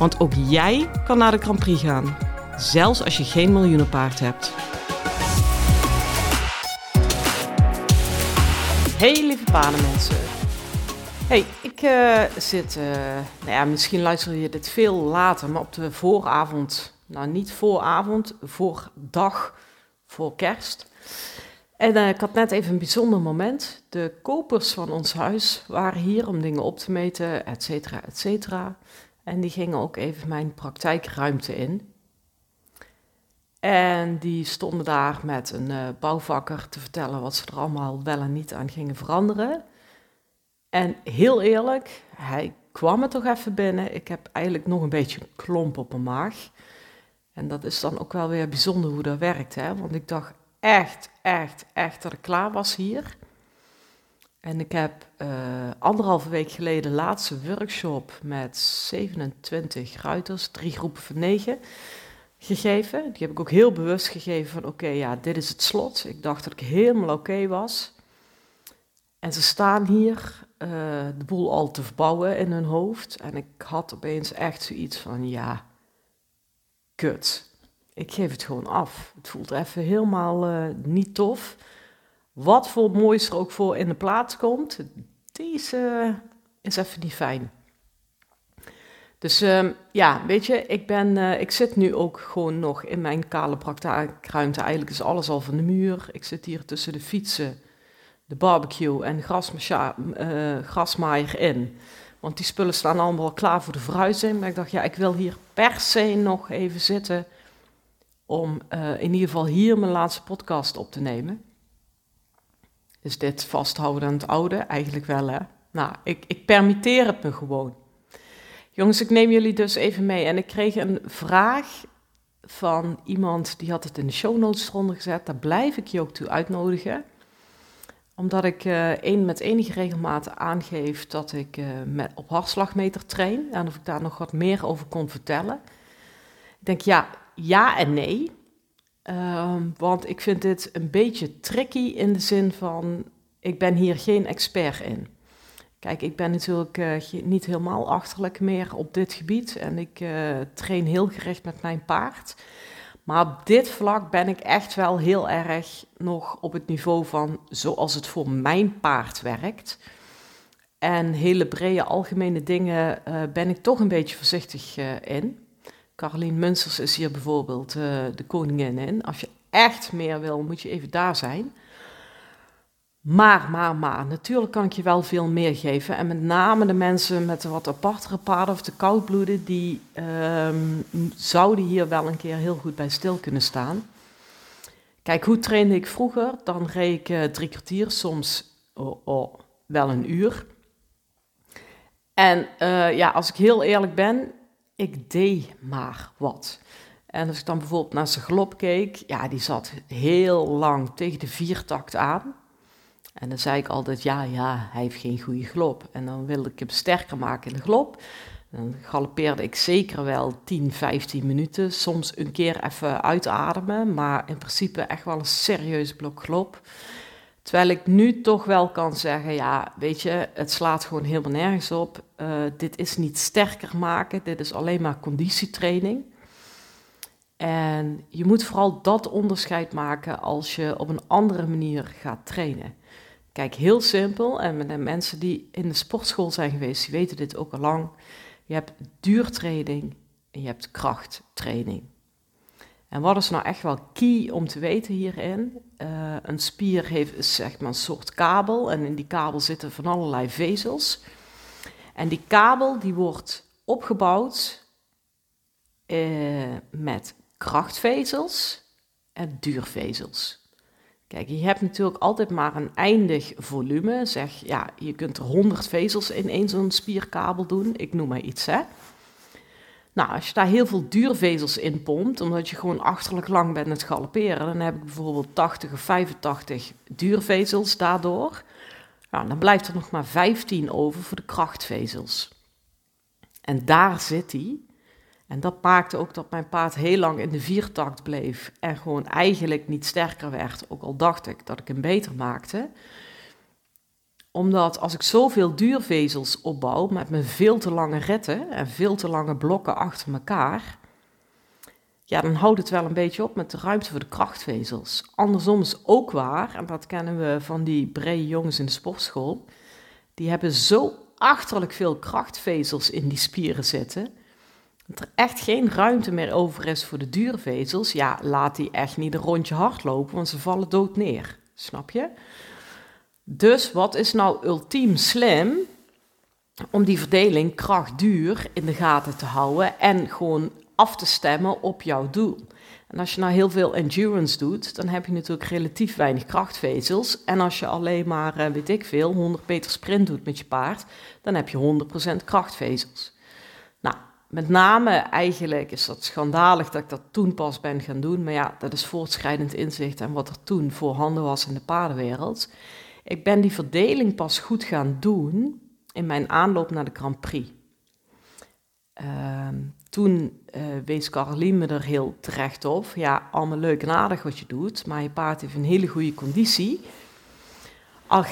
Want ook jij kan naar de Grand Prix gaan, zelfs als je geen miljoenenpaard hebt. Hey lieve paardenmensen. Hey, ik uh, zit, uh, nou ja, misschien luister je dit veel later, maar op de vooravond, nou niet vooravond, voor dag, voor kerst. En uh, ik had net even een bijzonder moment. De kopers van ons huis waren hier om dingen op te meten, et cetera, et cetera. En die gingen ook even mijn praktijkruimte in. En die stonden daar met een uh, bouwvakker te vertellen wat ze er allemaal wel en niet aan gingen veranderen. En heel eerlijk, hij kwam er toch even binnen. Ik heb eigenlijk nog een beetje een klomp op mijn maag. En dat is dan ook wel weer bijzonder hoe dat werkt. Hè? Want ik dacht echt, echt, echt dat ik klaar was hier. En ik heb uh, anderhalve week geleden de laatste workshop met 27 ruiters, drie groepen van negen, gegeven. Die heb ik ook heel bewust gegeven van oké, ja, dit is het slot. Ik dacht dat ik helemaal oké was. En ze staan hier uh, de boel al te verbouwen in hun hoofd. En ik had opeens echt zoiets van ja, kut. Ik geef het gewoon af. Het voelt even helemaal uh, niet tof. Wat voor moois er ook voor in de plaats komt, deze is even niet fijn. Dus uh, ja, weet je, ik, ben, uh, ik zit nu ook gewoon nog in mijn kale praktijkruimte. Eigenlijk is alles al van de muur. Ik zit hier tussen de fietsen, de barbecue en de uh, grasmaaier in. Want die spullen staan allemaal klaar voor de verhuizing. Maar ik dacht, ja, ik wil hier per se nog even zitten om in ieder geval hier mijn laatste podcast op te nemen. Is dit vasthouden aan het oude? Eigenlijk wel, hè? Nou, ik, ik permitteer het me gewoon. Jongens, ik neem jullie dus even mee. En ik kreeg een vraag van iemand die had het in de show notes eronder gezet. Daar blijf ik je ook toe uitnodigen. Omdat ik een, met enige regelmaat aangeef dat ik uh, met, op hartslagmeter train. En of ik daar nog wat meer over kon vertellen. Ik denk ja, ja en nee. Um, want ik vind dit een beetje tricky in de zin van, ik ben hier geen expert in. Kijk, ik ben natuurlijk uh, niet helemaal achterlijk meer op dit gebied en ik uh, train heel gericht met mijn paard. Maar op dit vlak ben ik echt wel heel erg nog op het niveau van zoals het voor mijn paard werkt. En hele brede algemene dingen uh, ben ik toch een beetje voorzichtig in. Carolien Munsters is hier bijvoorbeeld uh, de koningin in. Als je echt meer wil, moet je even daar zijn. Maar, maar, maar, natuurlijk kan ik je wel veel meer geven. En met name de mensen met de wat apartere paarden of de koudbloeden, die um, zouden hier wel een keer heel goed bij stil kunnen staan. Kijk, hoe trainde ik vroeger? Dan reed ik uh, drie kwartier, soms oh, wel een uur. En uh, ja, als ik heel eerlijk ben, ik deed maar wat. En als ik dan bijvoorbeeld naar zijn galop keek, ja, die zat heel lang tegen de viertakt aan. En dan zei ik altijd, ja, ja, hij heeft geen goede galop. En dan wilde ik hem sterker maken in de galop. Dan galopeerde ik zeker wel 10, 15 minuten. Soms een keer even uitademen, maar in principe echt wel een serieus blok galop. Terwijl ik nu toch wel kan zeggen, ja, weet je, het slaat gewoon helemaal nergens op. Uh, dit is niet sterker maken, dit is alleen maar conditietraining. En je moet vooral dat onderscheid maken als je op een andere manier gaat trainen. Kijk, heel simpel, en met de mensen die in de sportschool zijn geweest, die weten dit ook al lang. Je hebt duurtraining en je hebt krachttraining. En wat is nou echt wel key om te weten hierin? Uh, een spier heeft zeg maar een soort kabel en in die kabel zitten van allerlei vezels. En die kabel die wordt opgebouwd uh, met krachtvezels en duurvezels. Kijk, je hebt natuurlijk altijd maar een eindig volume. Zeg, ja, je kunt er 100 vezels in één zo'n spierkabel doen. Ik noem maar iets, hè. Nou, als je daar heel veel duurvezels in pompt, omdat je gewoon achterlijk lang bent met galopperen, dan heb ik bijvoorbeeld 80 of 85 duurvezels daardoor. Nou, dan blijft er nog maar 15 over voor de krachtvezels. En daar zit hij. En dat maakte ook dat mijn paard heel lang in de viertakt bleef en gewoon eigenlijk niet sterker werd, ook al dacht ik dat ik hem beter maakte. Omdat als ik zoveel duurvezels opbouw met mijn veel te lange retten en veel te lange blokken achter elkaar, ja, dan houdt het wel een beetje op met de ruimte voor de krachtvezels. Andersom is ook waar, en dat kennen we van die brede jongens in de sportschool, die hebben zo achterlijk veel krachtvezels in die spieren zitten, dat er echt geen ruimte meer over is voor de duurvezels, ja, laat die echt niet een rondje hardlopen, want ze vallen dood neer. Snap je? Dus wat is nou ultiem slim? Om die verdeling kracht-duur in de gaten te houden en gewoon af te stemmen op jouw doel. En als je nou heel veel endurance doet, dan heb je natuurlijk relatief weinig krachtvezels. En als je alleen maar, eh, weet ik veel, 100 meter sprint doet met je paard, dan heb je 100% krachtvezels. Nou, met name eigenlijk is dat schandalig dat ik dat toen pas ben gaan doen. Maar ja, dat is voortschrijdend inzicht en wat er toen voorhanden was in de paardenwereld. Ik ben die verdeling pas goed gaan doen in mijn aanloop naar de Grand Prix. Ehm, toen uh, wees Carolien me er heel terecht op. Ja, allemaal leuk en aardig wat je doet, maar je paard heeft een hele goede conditie.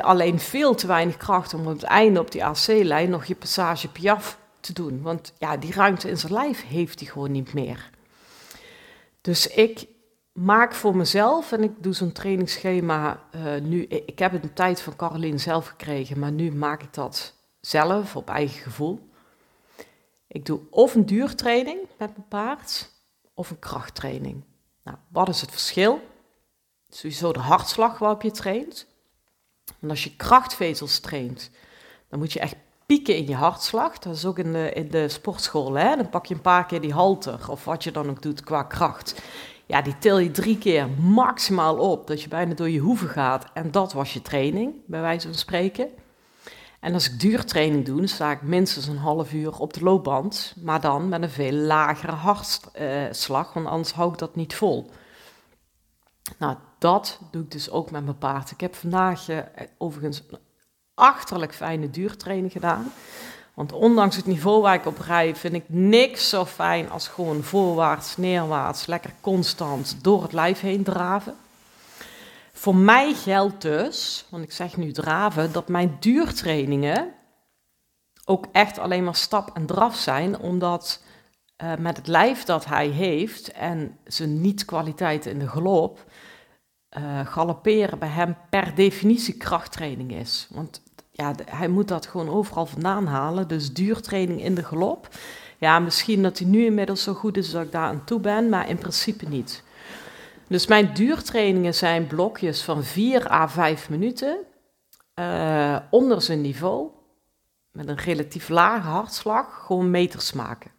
Alleen veel te weinig kracht om op het einde op die AC-lijn nog je passage Piaf te doen. Want ja, die ruimte in zijn lijf heeft hij gewoon niet meer. Dus ik maak voor mezelf, en ik doe zo'n trainingsschema uh, nu. Ik heb het een tijd van Carolien zelf gekregen, maar nu maak ik dat zelf op eigen gevoel. Ik doe of een duurtraining met mijn paard of een krachttraining. Nou, wat is het verschil? Sowieso de hartslag waarop je traint. En als je krachtvezels traint, dan moet je echt pieken in je hartslag. Dat is ook in de, in de sportschool. Hè? Dan pak je een paar keer die halter of wat je dan ook doet qua kracht. Ja, die til je drie keer maximaal op, dat je bijna door je hoeven gaat. En dat was je training, bij wijze van spreken. En als ik duurtraining doe, sta ik minstens een half uur op de loopband, maar dan met een veel lagere hartslag, want anders hou ik dat niet vol. Nou, dat doe ik dus ook met mijn paard. Ik heb vandaag uh, overigens een achterlijk fijne duurtraining gedaan. Want ondanks het niveau waar ik op rij, vind ik niks zo fijn als gewoon voorwaarts, neerwaarts, lekker constant door het lijf heen draven. Voor mij geldt dus, want ik zeg nu draven, dat mijn duurtrainingen ook echt alleen maar stap en draf zijn, omdat uh, met het lijf dat hij heeft en zijn niet-kwaliteiten in de galop, uh, galopperen bij hem per definitie krachttraining is. Want ja, hij moet dat gewoon overal vandaan halen. Dus duurtraining in de galop. Ja, misschien dat hij nu inmiddels zo goed is dat ik daar aan toe ben, maar in principe niet. Dus mijn duurtrainingen zijn blokjes van 4 à 5 minuten uh, onder zijn niveau, met een relatief lage hartslag, gewoon meters maken.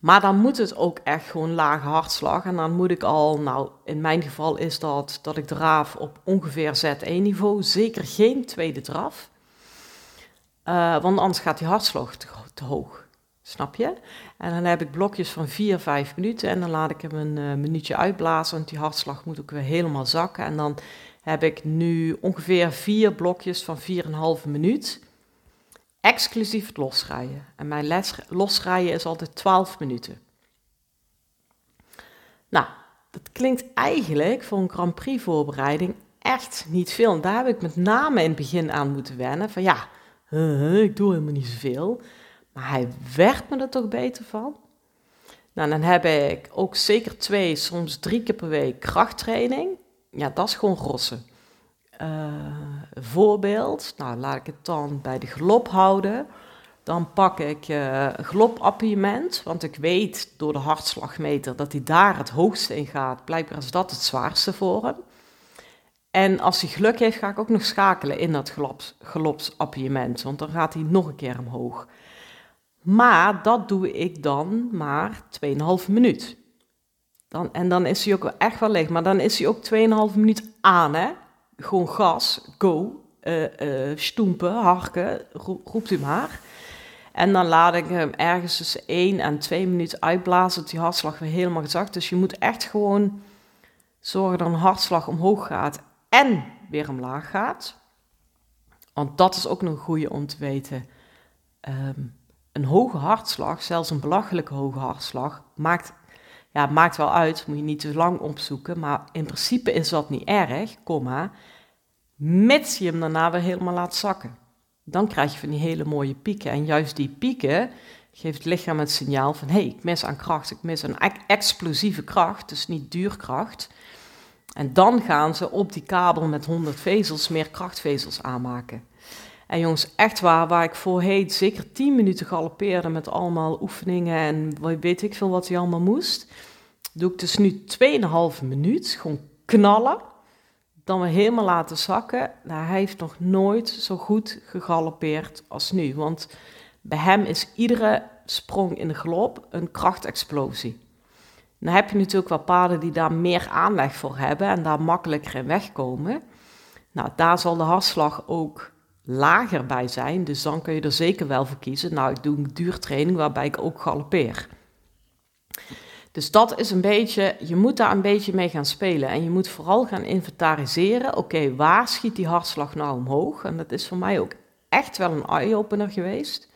Maar dan moet het ook echt gewoon lage hartslag. En dan moet ik al, nou in mijn geval is dat dat ik draaf op ongeveer Z1 niveau. Zeker geen tweede draf. Uh, want anders gaat die hartslag te, te hoog. Snap je? En dan heb ik blokjes van 4, 5 minuten en dan laat ik hem een uh, minuutje uitblazen, want die hartslag moet ook weer helemaal zakken. En dan heb ik nu ongeveer vier blokjes van 4,5 minuut, exclusief het losrijden. En mijn les, losrijden is altijd 12 minuten. Nou, dat klinkt eigenlijk voor een Grand Prix voorbereiding echt niet veel. En daar heb ik met name in het begin aan moeten wennen. Van ja, ik doe helemaal niet zoveel. Maar hij werd me er toch beter van. Nou, dan heb ik ook zeker twee, soms drie keer per week krachttraining. Ja, dat is gewoon rossen. Uh, voorbeeld, nou laat ik het dan bij de glop houden. Dan pak ik uh, een glopappiëment, want ik weet door de hartslagmeter dat hij daar het hoogste in gaat. Blijkbaar is dat het zwaarste voor hem. En als hij geluk heeft, ga ik ook nog schakelen in dat gelopsappiëment, want dan gaat hij nog een keer omhoog. Maar dat doe ik dan maar 2,5 minuut. Dan, en dan is hij ook echt wel leeg. Maar dan is hij ook 2,5 minuut aan, hè. Gewoon gas, go, uh, stoempen, harken, roept u maar. En dan laat ik hem ergens tussen 1 en 2 minuten uitblazen, dat die hartslag weer helemaal gezakt. Dus je moet echt gewoon zorgen dat een hartslag omhoog gaat en weer omlaag gaat. Want dat is ook nog een goede om te weten. Ehm, een hoge hartslag, zelfs een belachelijke hoge hartslag, maakt, ja, maakt wel uit. Moet je niet te lang opzoeken. Maar in principe is dat niet erg, komma, mits je hem daarna weer helemaal laat zakken. Dan krijg je van die hele mooie pieken. En juist die pieken geeft het lichaam het signaal van... hé, hey, ik mis aan kracht, ik mis een explosieve kracht, dus niet duurkracht... En dan gaan ze op die kabel met 100 vezels meer krachtvezels aanmaken. En jongens, echt waar, waar ik voorheen zeker 10 minuten galopeerde met allemaal oefeningen en weet ik veel wat hij allemaal moest, doe ik dus nu 2,5 minuut gewoon knallen, dan we helemaal laten zakken. Nou, hij heeft nog nooit zo goed gegalopeerd als nu, want bij hem is iedere sprong in de galop een krachtexplosie. Dan heb je natuurlijk wel paarden die daar meer aanleg voor hebben en daar makkelijker in wegkomen. Nou, daar zal de hartslag ook lager bij zijn, dus dan kun je er zeker wel voor kiezen. Nou, ik doe een duurtraining waarbij ik ook galopeer. Dus dat is een beetje, je moet daar een beetje mee gaan spelen. En je moet vooral gaan inventariseren. Oké, waar schiet die hartslag nou omhoog? En dat is voor mij ook echt wel een eye-opener geweest.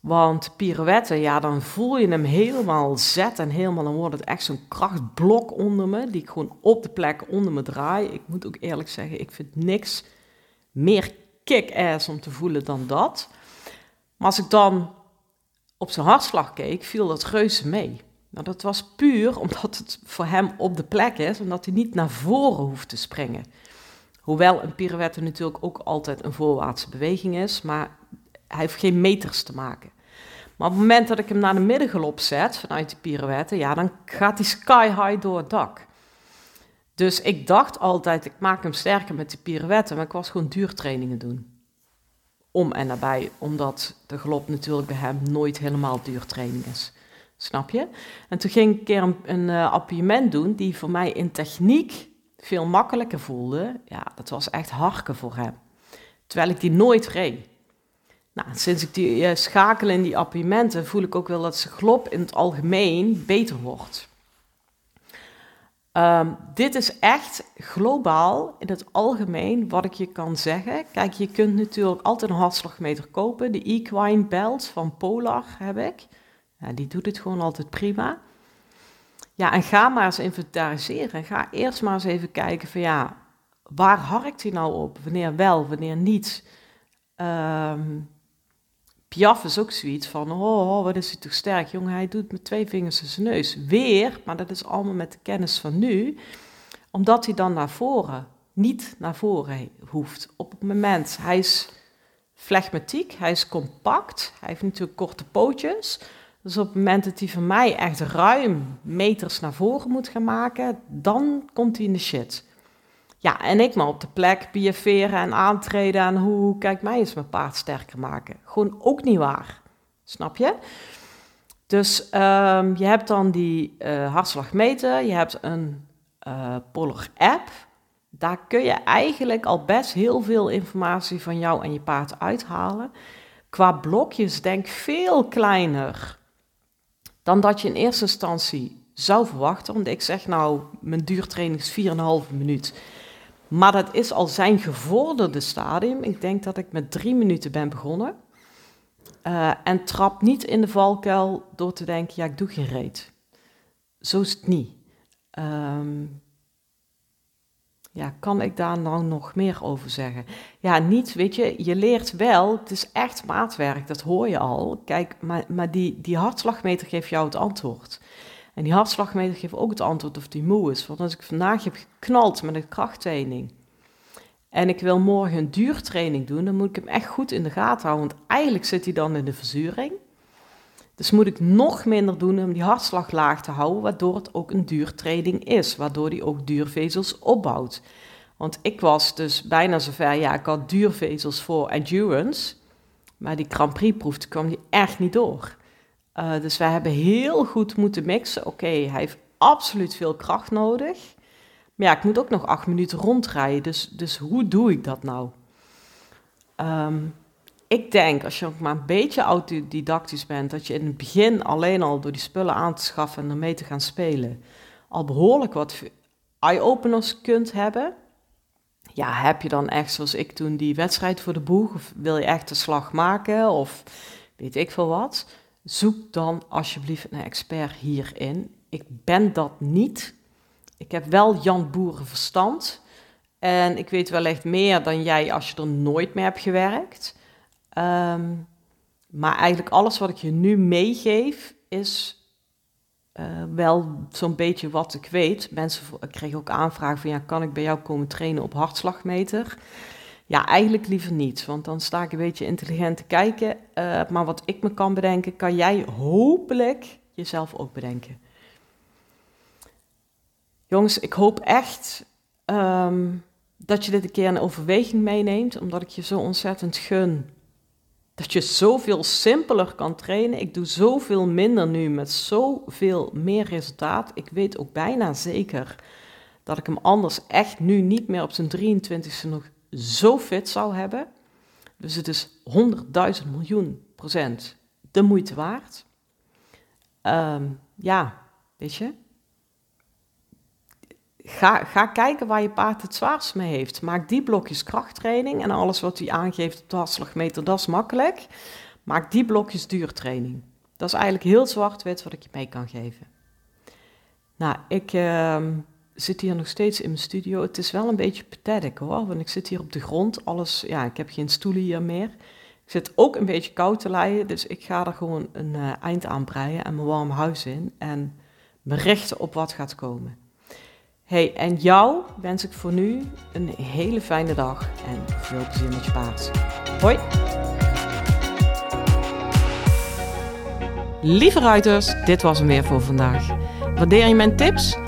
Want pirouetten, ja, dan voel je hem helemaal zet en helemaal, dan wordt het echt zo'n krachtblok onder me, die ik gewoon op de plek onder me draai. Ik moet ook eerlijk zeggen, ik vind niks meer kick-ass om te voelen dan dat. Maar als ik dan op zijn hartslag keek, viel dat reuze mee. Nou, dat was puur omdat het voor hem op de plek is, omdat hij niet naar voren hoeft te springen. Hoewel een pirouette natuurlijk ook altijd een voorwaartse beweging is, maar hij heeft geen meters te maken. Maar op het moment dat ik hem naar de middengelop zet vanuit de pirouette, ja, dan gaat hij sky high door het dak. Dus ik dacht altijd, ik maak hem sterker met de pirouette, maar ik was gewoon duurtrainingen doen. Om en nabij, omdat de galop natuurlijk bij hem nooit helemaal duurtraining is. Snap je? En toen ging ik een keer een, een appiëment doen die voor mij in techniek veel makkelijker voelde. Ja, dat was echt harken voor hem. Terwijl ik die nooit reed. Nou, sinds ik die uh, schakel in die appiëmenten voel ik ook wel dat zijn glop in het algemeen beter wordt. Um, dit is echt globaal in het algemeen wat ik je kan zeggen. Kijk, je kunt natuurlijk altijd een hartslagmeter kopen. De Equine Belt van Polar heb ik. Die doet het gewoon altijd prima. Ja, en ga maar eens inventariseren. Ga eerst maar eens even kijken van ja, waar harkt hij nou op? Wanneer wel, wanneer niet? Um, Piaf is ook zoiets van, oh, oh, wat is hij toch sterk. Jongen, hij doet met twee vingers in zijn neus. Weer, maar dat is allemaal met de kennis van nu. Omdat hij dan naar voren, niet naar voren hoeft. Op het moment, hij is flegmatiek, hij is compact. Hij heeft natuurlijk korte pootjes. Dus op het moment dat hij van mij echt ruim meters naar voren moet gaan maken, dan komt hij in de shit. Ja, en ik maar op de plek biaferen en aantreden en hoe, kijk mij eens mijn paard sterker maken. Gewoon ook niet waar. Snap je? Dus um, je hebt dan die uh, hartslagmeter, je hebt een uh, Polar app. Daar kun je eigenlijk al best heel veel informatie van jou en je paard uithalen. Qua blokjes denk veel kleiner dan dat je in eerste instantie zou verwachten. Want ik zeg nou, mijn duurtraining is 4,5 minuut. Maar dat is al zijn gevorderde stadium. Ik denk dat ik met drie minuten ben begonnen. Uh, en trap niet in de valkuil door te denken, ja, ik doe geen reet. Zo is het niet. Um, ja, kan ik daar nou nog meer over zeggen? Ja, niet, weet je, je leert wel, het is echt maatwerk, dat hoor je al. Kijk, maar, maar die, die hartslagmeter geeft jou het antwoord. En die hartslagmeter geeft ook het antwoord of die moe is. Want als ik vandaag heb geknald met een krachttraining en ik wil morgen een duurtraining doen, dan moet ik hem echt goed in de gaten houden. Want eigenlijk zit hij dan in de verzuring. Dus moet ik nog minder doen om die hartslag laag te houden, waardoor het ook een duurtraining is. Waardoor die ook duurvezels opbouwt. Want ik was dus bijna zover, ja, ik had duurvezels voor endurance. Maar die Grand Prix proef kwam die echt niet door. Uh, dus wij hebben heel goed moeten mixen. Oké, hij heeft absoluut veel kracht nodig. Maar ja, ik moet ook nog acht minuten rondrijden. Dus, dus hoe doe ik dat nou? Um, ik denk, als je ook maar een beetje autodidactisch bent, dat je in het begin alleen al door die spullen aan te schaffen en ermee te gaan spelen, al behoorlijk wat eye-openers kunt hebben. Ja, heb je dan echt, zoals ik toen, die wedstrijd voor de boeg? Of wil je echt de slag maken? Of weet ik veel wat? Zoek dan alsjeblieft een expert hierin. Ik ben dat niet. Ik heb wel Jan Boeren verstand. En ik weet wellicht meer dan jij als je er nooit mee hebt gewerkt. Ehm, maar eigenlijk alles wat ik je nu meegeef is uh, wel zo'n beetje wat ik weet. Mensen kregen ook aanvragen van ja, kan ik bij jou komen trainen op hartslagmeter? Ja, eigenlijk liever niet, want dan sta ik een beetje intelligent te kijken. Uh, maar wat ik me kan bedenken, kan jij hopelijk jezelf ook bedenken. Jongens, ik hoop echt um, dat je dit een keer in overweging meeneemt, omdat ik je zo ontzettend gun dat je zoveel simpeler kan trainen. Ik doe zoveel minder nu met zoveel meer resultaat. Ik weet ook bijna zeker dat ik hem anders echt nu niet meer op zijn 23e nog zo fit zou hebben. Dus het is 100.000 miljoen procent de moeite waard. Um, ja, weet je, Ga, ga kijken waar je paard het zwaarst mee heeft. Maak die blokjes krachttraining en alles wat hij aangeeft op de hartslagmeter, dat is makkelijk. Maak die blokjes duurtraining. Dat is eigenlijk heel zwart-wit wat ik je mee kan geven. Nou, ik ehm, zit hier nog steeds in mijn studio. Het is wel een beetje pathetic hoor, want ik zit hier op de grond. Alles, ja, ik heb geen stoelen hier meer. Ik zit ook een beetje koud te lijden, dus ik ga er gewoon een uh, eind aan breien en mijn warm huis in. En berichten op wat gaat komen. Hey, en jou wens ik voor nu een hele fijne dag en veel plezier met je paard. Hoi! Lieve ruiters, dit was hem weer voor vandaag. Waardeer je mijn tips?